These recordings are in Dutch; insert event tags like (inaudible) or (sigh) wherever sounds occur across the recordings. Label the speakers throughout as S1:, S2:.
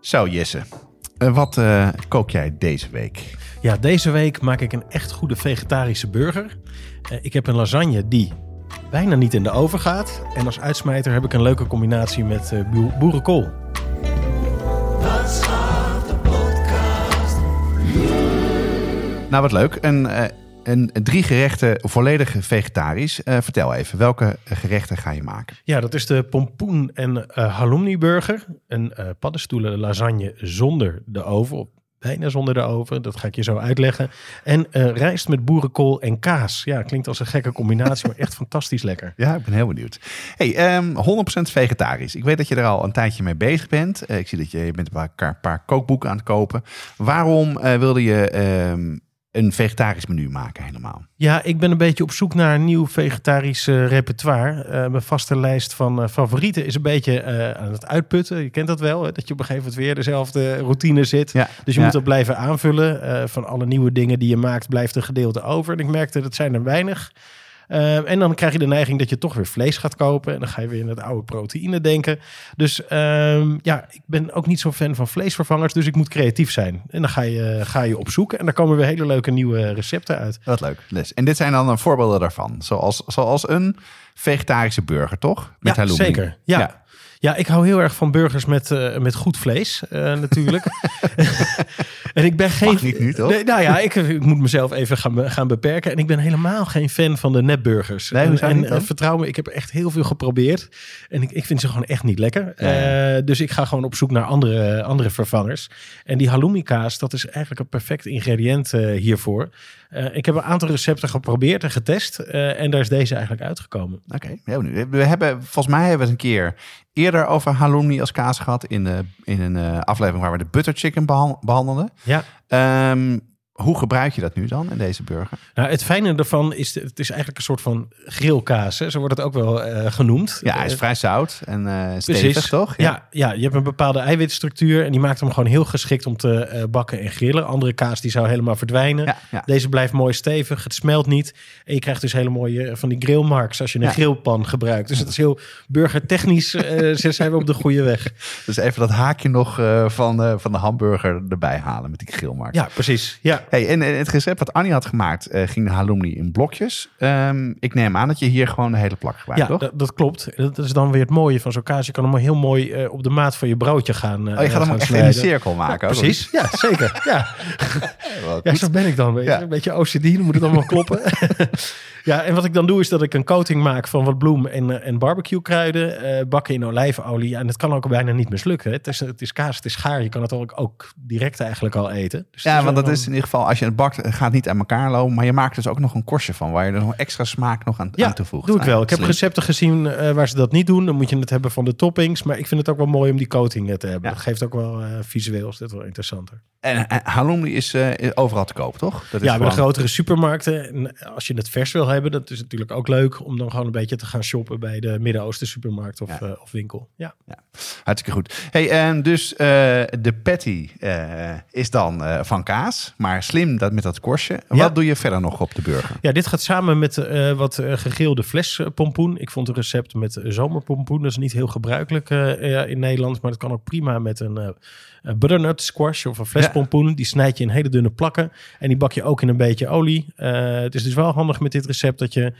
S1: Zo, Jesse. Uh, wat uh, kook jij deze week?
S2: Ja, deze week maak ik een echt goede vegetarische burger. Uh, ik heb een lasagne die bijna niet in de oven gaat. En als uitsmijter heb ik een leuke combinatie met boerenkool.
S1: Nou, wat leuk. En en drie gerechten volledig vegetarisch. Uh, vertel even, welke gerechten ga je maken?
S2: Ja, dat is de pompoen en uh, halloumi burger. Een uh, paddenstoelen lasagne zonder de oven. Bijna zonder de oven, dat ga ik je zo uitleggen. En rijst met boerenkool en kaas. Ja, klinkt als een gekke combinatie, maar echt (laughs) fantastisch lekker.
S1: Ja, ik ben heel benieuwd. Hey, um, ehm, 100% vegetarisch. Ik weet dat je er al een tijdje mee bezig bent. ik zie dat je, je bent een paar, paar kookboeken aan het kopen. Waarom wilde je... Um, een vegetarisch menu maken helemaal.
S2: Ja, ik ben een beetje op zoek naar een nieuw vegetarisch uh, repertoire. Uh, mijn vaste lijst van uh, favorieten is een beetje aan het uitputten. Je kent dat wel, hè? dat je op een gegeven moment weer dezelfde routine zit. Ja, dus je moet dat blijven aanvullen. van alle nieuwe dingen die je maakt blijft een gedeelte over. En ik merkte dat zijn er weinig. Uh, en dan krijg je de neiging dat je toch weer vlees gaat kopen. En dan ga je weer in het oude proteïne denken. Dus uh, ja, ik ben ook niet zo'n fan van vleesvervangers. Dus ik moet creatief zijn. En dan ga je, ga je op zoek. En daar komen weer hele leuke nieuwe recepten uit.
S1: Wat leuk, Les. En dit zijn dan voorbeelden daarvan. Zoals, zoals een vegetarische burger, toch?
S2: Met ja, zeker. ja. ja. Ja, ik hou heel erg van burgers met, uh, met goed vlees, uh, natuurlijk. (laughs) (laughs) en ik ben geen.
S1: Mag niet nu, toch?
S2: Nee, nou ja, ik, ik, moet mezelf even gaan, gaan beperken. En ik ben helemaal geen fan van de nepburgers.
S1: Nee,
S2: en, en uh, vertrouw me, ik heb echt heel veel geprobeerd. En ik, ik vind ze gewoon echt niet lekker. Ja. dus ik ga gewoon op zoek naar andere, andere vervangers. En die halloumi kaas, dat is eigenlijk een perfect ingrediënt hiervoor. Ik heb een aantal recepten geprobeerd en getest. en daar is deze eigenlijk uitgekomen.
S1: Oké, okay, we hebben volgens mij hebben we het een keer eerder over halloumi als kaas gehad in, de, in een uh, aflevering waar we de butter chicken behandelden.
S2: Ja.
S1: Um, hoe gebruik je dat nu dan in deze burger?
S2: Nou, het fijne ervan is, het is eigenlijk een soort van grillkaas. Hè? Zo wordt het ook wel uh, genoemd.
S1: Ja, hij is vrij zout en uh, stevig, toch?
S2: Ja. ja. Ja, je hebt een bepaalde eiwitstructuur en die maakt hem gewoon heel geschikt om te uh, bakken en grillen. Andere kaas die zou helemaal verdwijnen. Ja, ja. Deze blijft mooi stevig, het smelt niet. En je krijgt dus hele mooie van die grillmarks als je een grillpan gebruikt. Dus het is heel burgertechnisch, (laughs) zijn we op de goede weg.
S1: Dus even dat haakje nog van, van de hamburger erbij halen met die grillmark.
S2: Ja, precies. Ja.
S1: Hey, en het recept wat Annie had gemaakt, uh, ging de halloumi in blokjes. Um, ik neem aan dat je hier gewoon de hele plak gebruikt,
S2: ja,
S1: toch?
S2: dat klopt. Dat is dan weer het mooie van zo'n kaas. Je kan hem heel mooi uh, op de maat van je broodje gaan uh,
S1: Oh, je gaat hem echt in een cirkel maken?
S2: Precies, ja, zeker. (laughs) Ja. ja, zo ben ik dan. Ja. Een beetje OCD, dan moet het allemaal (laughs) kloppen. Ja, en wat ik dan doe is dat ik een coating maak van wat bloem en, en barbecue kruiden. Bakken in olijfolie. Ja, en het kan ook bijna niet mislukken. Het is, het is kaas, het is gaar. Je kan het ook, ook direct eigenlijk al eten.
S1: Dus ja, want dat is in ieder geval, als je het bakt, gaat niet aan elkaar lopen. Maar je maakt dus ook nog een korstje van, waar je er nog extra smaak nog aan,
S2: ja,
S1: aan toevoegt.
S2: doe ik wel. Ik heb recepten gezien uh, waar ze dat niet doen. Dan moet je het hebben van de toppings. Maar ik vind het ook wel mooi om die coating te hebben. Dat geeft ook wel uh, visueel, is dit wel interessanter.
S1: En, en halloumi is overal te koop, toch?
S2: Dat is ja, bij de grotere supermarkten. En als je het vers wil hebben, dat is natuurlijk ook leuk om dan gewoon een beetje te gaan shoppen bij de Midden-Oosten supermarkt of, ja. of winkel. Ja.
S1: ja, hartstikke goed. Hey, en dus de patty is dan van kaas, maar slim dat met dat korstje. Ja. Wat doe je verder nog op de burger?
S2: Ja, dit gaat samen met wat gegrilde flespompoen. Ik vond een recept met zomerpompoen. Dat is niet heel gebruikelijk in Nederland, maar dat kan ook prima met een butternut squash of een flespompoen. Die snijd je in hele dunne plakken en die bak je ook in een beetje olie. het is dus wel handig met dit recept dat je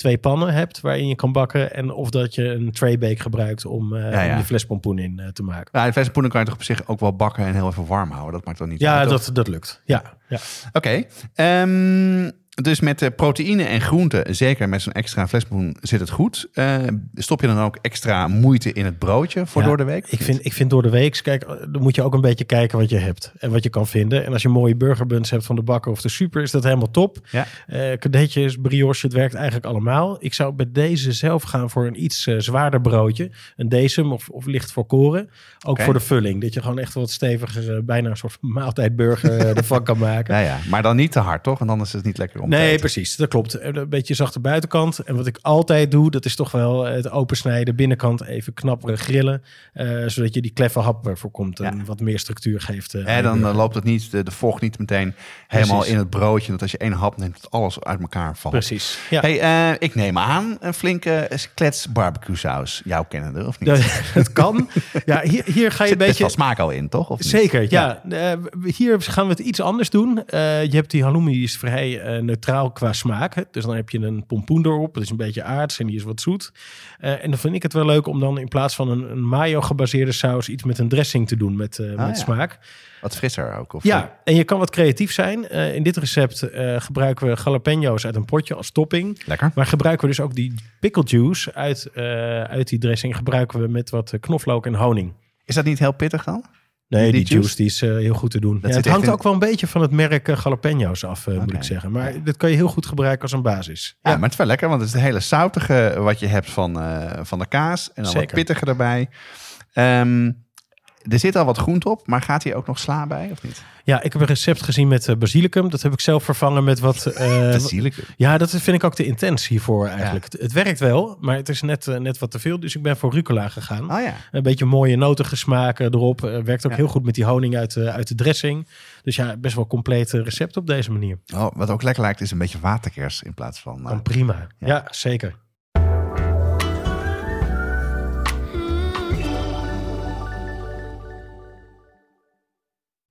S2: twee pannen hebt waarin je kan bakken. En of dat je een traybake gebruikt om, uh, ja, ja. om flespompoen in uh, te maken.
S1: Ja, de flespompoen kan je toch op zich ook wel bakken en heel even warm houden. Dat maakt dan niet
S2: Ja, dat, dat lukt. Ja. ja.
S1: Oké. Okay. Um, ehm, dus met de proteïne en groenten, zeker met zo'n extra flespoen, zit het goed. Uh, stop je dan ook extra moeite in het broodje voor door de week?
S2: Ik vind, ik vind door de week, kijk, dan moet je ook een beetje kijken wat je hebt en wat je kan vinden. En als je mooie burgerbuns hebt van de bakker of de super, is dat helemaal top. Ja. Uh, kadetjes, brioche, het werkt eigenlijk allemaal. Ik zou bij deze zelf gaan voor een iets uh, zwaarder broodje. Een decem of, of licht voor koren. Ook okay. voor de vulling. Dat je gewoon echt wat steviger, bijna een soort (laughs) maaltijdburger ervan kan maken. (laughs)
S1: Ja, ja, maar dan niet te hard, toch? Want dan is het niet lekker om
S2: Nee, precies. Dat klopt. Een beetje zachte buitenkant. En wat ik altijd doe, dat is toch wel het opensnijden. Binnenkant even knapperen grillen. Uh, zodat je die kleffe hap voorkomt en wat meer structuur geeft.
S1: Uh, en dan loopt het niet, de, de vocht niet meteen helemaal in het broodje. Dat als je één hap neemt, dat alles uit elkaar valt.
S2: Precies.
S1: Ja. Hey, ik neem aan een flinke klets barbecue saus. Jouw kennende, of niet? (laughs)
S2: het kan. Ja, hier, hier ga je een beetje...
S1: Smaak al in, toch? Of
S2: Zeker, ja. hier gaan we het iets anders doen. je hebt die halloumi, die is vrij neutraal qua smaak. Dus dan heb je een pompoen erop. Dat is een beetje aards en die is wat zoet. en dan vind ik het wel leuk om dan in plaats van een, een mayo gebaseerde saus... iets met een dressing te doen met, uh, met smaak.
S1: Wat frisser ook. Of
S2: ja, en je kan wat creatief zijn. Uh, in dit recept gebruiken we jalapeno's uit een potje als topping.
S1: Lekker.
S2: Maar gebruiken we dus ook die pickle juice uit, uit die dressing. Gebruiken we met wat knoflook en honing.
S1: Is dat niet heel pittig dan?
S2: Nee, die, juice, die is uh, heel goed te doen. Ja, het hangt ook wel een beetje van het merk uh, jalapeno's af, uh, moet ik zeggen. Maar dat kan je heel goed gebruiken als een basis.
S1: Ja, maar het is wel lekker, want het is het hele zoutige wat je hebt van, van de kaas. En dan Zeker. wat pittiger erbij. Um, er zit al wat groente op, maar gaat hier ook nog sla bij of niet?
S2: Ja, ik heb een recept gezien met uh, basilicum. Dat heb ik zelf vervangen met wat... Uh, (laughs)
S1: basilicum?
S2: Ja, dat vind ik ook de intens hiervoor eigenlijk. Het, werkt wel, maar het is net, uh, net wat te veel. Dus ik ben voor rucola gegaan.
S1: Oh, ja.
S2: Een beetje mooie notige smaken erop. werkt ook heel goed met die honing uit, uit de dressing. Dus ja, best wel compleet recept op deze manier.
S1: Oh, wat ook lekker lijkt is een beetje waterkers in plaats van...
S2: Dan prima. ja zeker.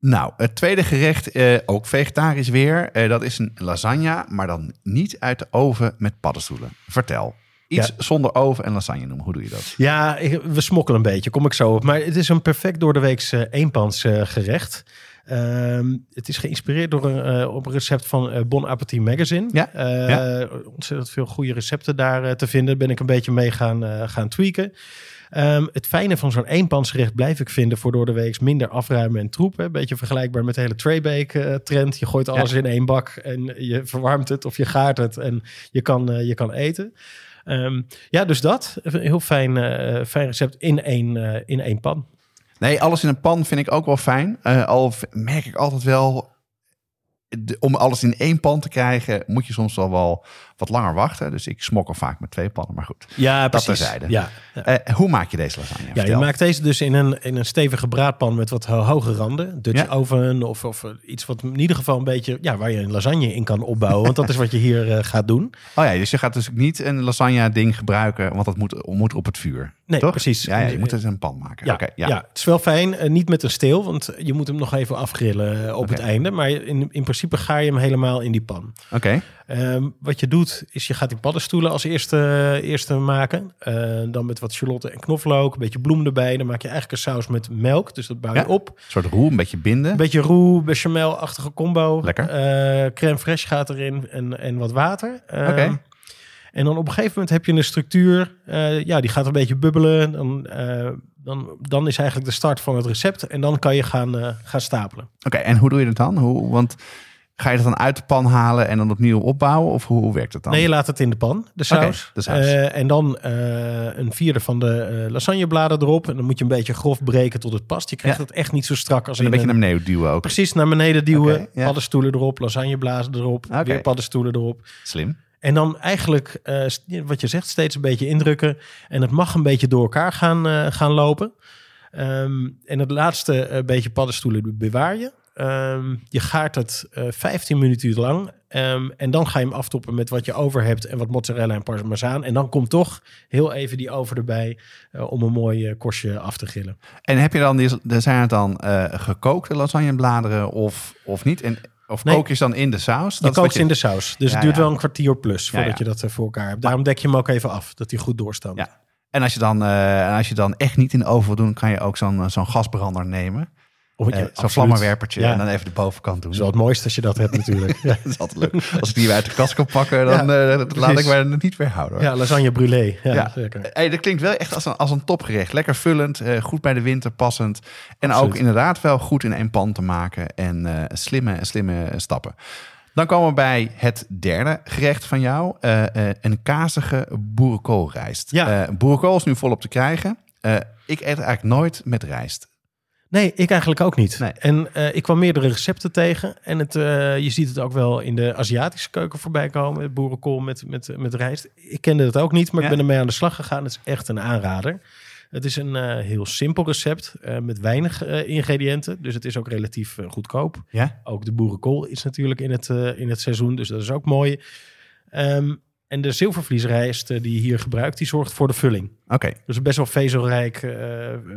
S1: Nou, het tweede gerecht, uh, ook vegetarisch weer. Uh, dat is een lasagne, maar dan niet uit de oven met paddenstoelen. Vertel. Iets zonder oven en lasagne noemen. Hoe doe je dat?
S2: Ja, we smokkelen een beetje, kom ik zo op. Maar het is een perfect door de weekse uh, eenpans gerecht. Ehm, het is geïnspireerd door een, op een recept van Bon Appetit Magazine.
S1: Ja, ja.
S2: Ontzettend veel goede recepten daar te vinden. Ben ik een beetje mee gaan, gaan tweaken. Ehm, het fijne van zo'n eenpansgerecht blijf ik vinden voor door de week minder afruimen en troep. Een beetje vergelijkbaar met de hele traybake uh, trend. Je gooit alles in één bak en je verwarmt het of je gaart het en je kan, uh, je kan eten. Um, ja, dus dat. Een heel fijn, uh, fijn recept in één, in één pan.
S1: Nee, alles in een pan vind ik ook wel fijn. al merk ik altijd wel om alles in één pan te krijgen, moet je soms wel wel wat langer wachten. Dus ik smokkel vaak met twee pannen, maar goed.
S2: Ja,
S1: dat
S2: precies.
S1: Ja, ja. Uh, hoe maak je deze lasagne?
S2: Ja, je maakt deze dus in een, in een stevige braadpan met wat hoge randen. Dutch ja. oven of, of iets wat in ieder geval een beetje... Ja, waar je een lasagne in kan opbouwen. want dat is wat je hier uh, gaat doen.
S1: Oh ja, dus je gaat dus niet een lasagne ding gebruiken, want dat moet, moet op het vuur.
S2: Nee,
S1: toch?
S2: precies.
S1: Ja, ja, je moet het in een pan maken.
S2: Ja,
S1: okay,
S2: ja. ja. het is wel fijn. Uh, niet met een steel, want je moet hem nog even afgrillen op okay. het einde. Maar in, in principe ga je hem helemaal in die pan.
S1: Oké. Okay.
S2: Um, wat je doet, is je gaat die paddenstoelen als eerste, eerste maken. Uh, dan met wat charlotte en knoflook, een beetje bloem erbij. Dan maak je eigenlijk een saus met melk, dus dat bouw je
S1: ja,
S2: op. Een
S1: soort roe, een beetje binden.
S2: Een beetje roe, bechamel-achtige combo.
S1: Lekker.
S2: Uh, crème fraîche gaat erin en, en wat water.
S1: Um, Oké. Okay.
S2: En dan op een gegeven moment heb je een structuur, ja, die gaat een beetje bubbelen. Dan, dan, dan is eigenlijk de start van het recept. En dan kan je gaan, gaan stapelen.
S1: Oké, okay, en hoe doe je dat dan? Hoe, want ga je dat dan uit de pan halen en dan opnieuw opbouwen? Of hoe, hoe werkt het dan?
S2: Nee, je laat het in de pan, de saus.
S1: Okay, de saus.
S2: en dan een vierde van de lasagnebladen erop. En dan moet je een beetje grof breken tot het past. Je krijgt ja. het echt niet zo strak als
S1: en een beetje naar beneden duwen ook.
S2: Precies, naar beneden duwen. Okay, ja. Paddenstoelen erop, lasagneblazen erop. Weer paddenstoelen erop.
S1: Slim.
S2: En dan eigenlijk, uh, wat je zegt, steeds een beetje indrukken. En het mag een beetje door elkaar gaan, uh, gaan lopen. Um, en het laatste uh, beetje paddenstoelen bewaar je. Um, je gaart het 15 minuten lang. Um, en dan ga je hem aftoppen met wat je over hebt en wat mozzarella en parmezaan. En dan komt toch heel even die over erbij om een mooi korstje af te grillen.
S1: En heb je dan, die, zijn het dan gekookte lasagnebladeren of, of niet? En of nee. kook je dan in de saus?
S2: Dat je kookt je... in de saus. Dus ja, het duurt ja. wel een kwartier plus voordat ja, je dat voor elkaar hebt. Daarom dek je hem ook even af, dat hij goed doorstaat.
S1: Ja. En als je, dan, uh, als je dan echt niet in de oven wil doen, kan je ook zo'n zo'n gasbrander nemen. Oh, ja, Zo'n vlammenwerpertje en dan even de bovenkant doen.
S2: Wel het mooiste als je dat hebt natuurlijk. (laughs) ja.
S1: dat is altijd leuk. Als ik die uit de kast kan pakken, dan laat ik mij er niet weer houden.
S2: Ja, lasagne brûlée. Ja,
S1: zeker. Hey, dat klinkt wel echt als een, als een topgerecht. Lekker vullend, goed bij de winter passend. En ook inderdaad wel goed in één pan te maken. En slimme, slimme stappen. Dan komen we bij het derde gerecht van jou. Een kazige boerenkoolrijst. Ja. Boerenkool is nu volop te krijgen. ik eet eigenlijk nooit met rijst.
S2: Nee, ik eigenlijk ook niet. Nee. En ik kwam meerdere recepten tegen. En het, je ziet het ook wel in de Aziatische keuken voorbij komen. Boerenkool met, met, met rijst. Ik kende het ook niet, maar ik ben ermee aan de slag gegaan. Het is echt een aanrader. Het is een uh, heel simpel recept met weinig ingrediënten. Dus het is ook relatief goedkoop. Ja? Ook de boerenkool is natuurlijk in het, in het seizoen. Dus dat is ook mooi. Um, en de zilvervliesrijst die je hier gebruikt, die zorgt voor de vulling.
S1: Oké.
S2: Dus best wel vezelrijk,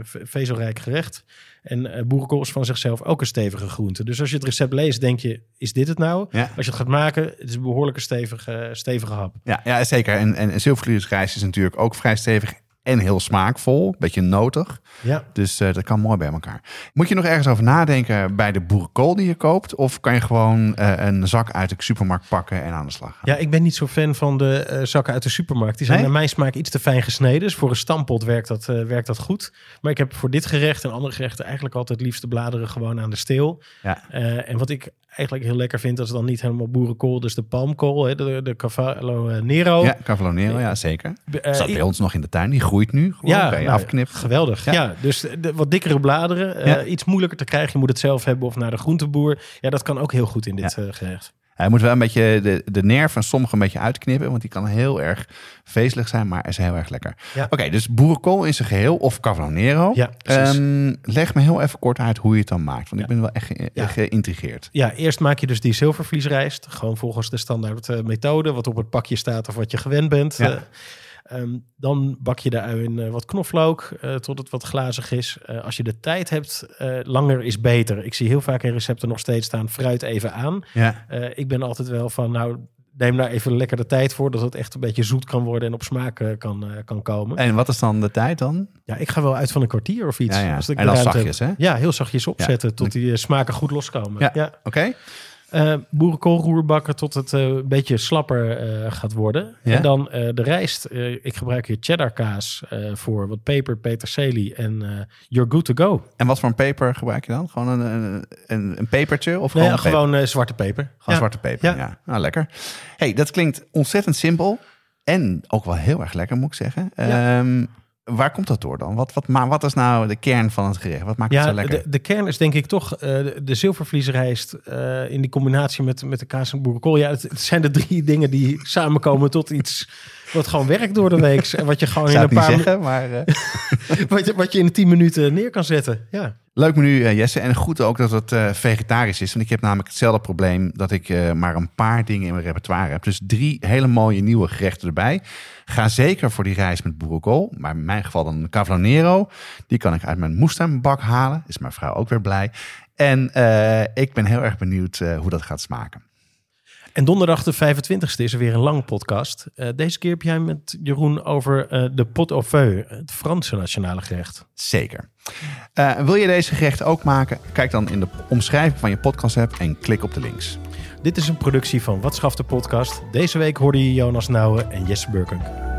S2: vezelrijk gerecht. En boerenkool is van zichzelf ook een stevige groente. Dus als je het recept leest, denk je, is dit het nou? Ja. Als je het gaat maken, het is een behoorlijke stevige, stevige hap.
S1: Ja, ja zeker. En, en zilvervliesrijst is natuurlijk ook vrij stevig en heel smaakvol, beetje notig. Ja. Dus uh, dat kan mooi bij elkaar. Moet je nog ergens over nadenken bij de boerenkool die je koopt? Of kan je gewoon uh, een zak uit de supermarkt pakken en aan de slag gaan?
S2: Ja, ik ben niet zo fan van de uh, zakken uit de supermarkt. Die zijn nee? naar mijn smaak iets te fijn gesneden. Dus voor een stampot werkt dat, werkt dat goed. Maar ik heb voor dit gerecht en andere gerechten eigenlijk altijd liefst de bladeren gewoon aan de steel. Ja. en wat ik eigenlijk heel lekker vind, dat is dan niet helemaal boerenkool, dus de palmkool, hè, de, de Cavallo Nero.
S1: Ja, Cavallo Nero, ja zeker. Zat bij ons nog in de tuin, die groeit nu. Gewoon, ja, nou, afknipt.
S2: Geweldig. Ja, dus de, wat dikkere bladeren, uh, iets moeilijker te krijgen. Je moet het zelf hebben of naar de groenteboer. Ja, dat kan ook heel goed in dit uh, gerecht.
S1: Hij moet wel een beetje de, de nerf van sommige een beetje uitknippen, want die kan heel erg vezelig zijn, maar is heel erg lekker. Oké, dus boerenkool in zijn geheel of cavallonero. Ja, um, leg me heel even kort uit hoe je het dan maakt, want ik ben wel echt, geïntrigeerd.
S2: Ja, eerst maak je dus die zilvervliesrijst, gewoon volgens de standaard uh, methode, wat op het pakje staat of wat je gewend bent. Ja. Uh, Ehm, dan bak je de ui in uh, wat knoflook uh, tot het wat glazig is. Uh, als je de tijd hebt, langer is beter. Ik zie heel vaak in recepten nog steeds staan fruit even aan. Ja. ik ben altijd wel van, nou, neem daar even lekker de tijd voor, dat het echt een beetje zoet kan worden en op smaak kan, kan komen.
S1: En wat is dan de tijd dan?
S2: Ja, ik ga wel uit van een kwartier of iets. Ja,
S1: ja. en dan zachtjes, hè?
S2: Ja, heel zachtjes opzetten tot die smaken goed loskomen.
S1: Ja, oké.
S2: Uh, boerenkoolroer bakken tot het uh, een beetje slapper uh, gaat worden. Ja? En dan de rijst. ik gebruik hier cheddar kaas voor wat peper, peterselie en you're good to go.
S1: En wat voor een peper gebruik je dan? Gewoon een, een, een, een pepertje? Of
S2: gewoon, nee, gewoon zwarte peper.
S1: Gewoon zwarte peper, ja. Nou, lekker. hey, dat klinkt ontzettend simpel. En ook wel heel erg lekker, moet ik zeggen. Um, Waar komt dat door dan? Wat, wat, maar wat is nou de kern van het gerecht? Wat maakt het zo lekker?
S2: De, de kern is denk ik toch uh, de zilvervliesrijst uh, in die combinatie met, met de kaas en boerenkool. Ja, het, zijn de drie (laughs) dingen die samenkomen tot iets wat gewoon werkt door de week. En wat je gewoon in een paar
S1: zeggen, maar uh... (laughs)
S2: wat, je, wat je in tien minuten neer kan zetten. Ja.
S1: Leuk menu, uh, Jesse. En goed ook dat het uh, vegetarisch is. Want ik heb namelijk hetzelfde probleem dat ik uh, maar een paar dingen in mijn repertoire heb. Dus drie hele mooie nieuwe gerechten erbij. Ga zeker voor die reis met boerenkool. Maar in mijn geval dan een cavallonero. Die kan ik uit mijn moestuinbak halen. Is mijn vrouw ook weer blij. En ik ben heel erg benieuwd hoe dat gaat smaken.
S2: En donderdag de 25e is er weer een lang podcast. Uh, deze keer heb jij met Jeroen over uh, de pot au feu, het Franse nationale gerecht.
S1: Zeker. Uh, wil je deze gerecht ook maken? Kijk dan in de omschrijving van je podcast app en klik op de links.
S2: Dit is een productie van Wat Schaft de Podcast. Deze week hoorde je Jonas Nouwen en Jesse Burkunk.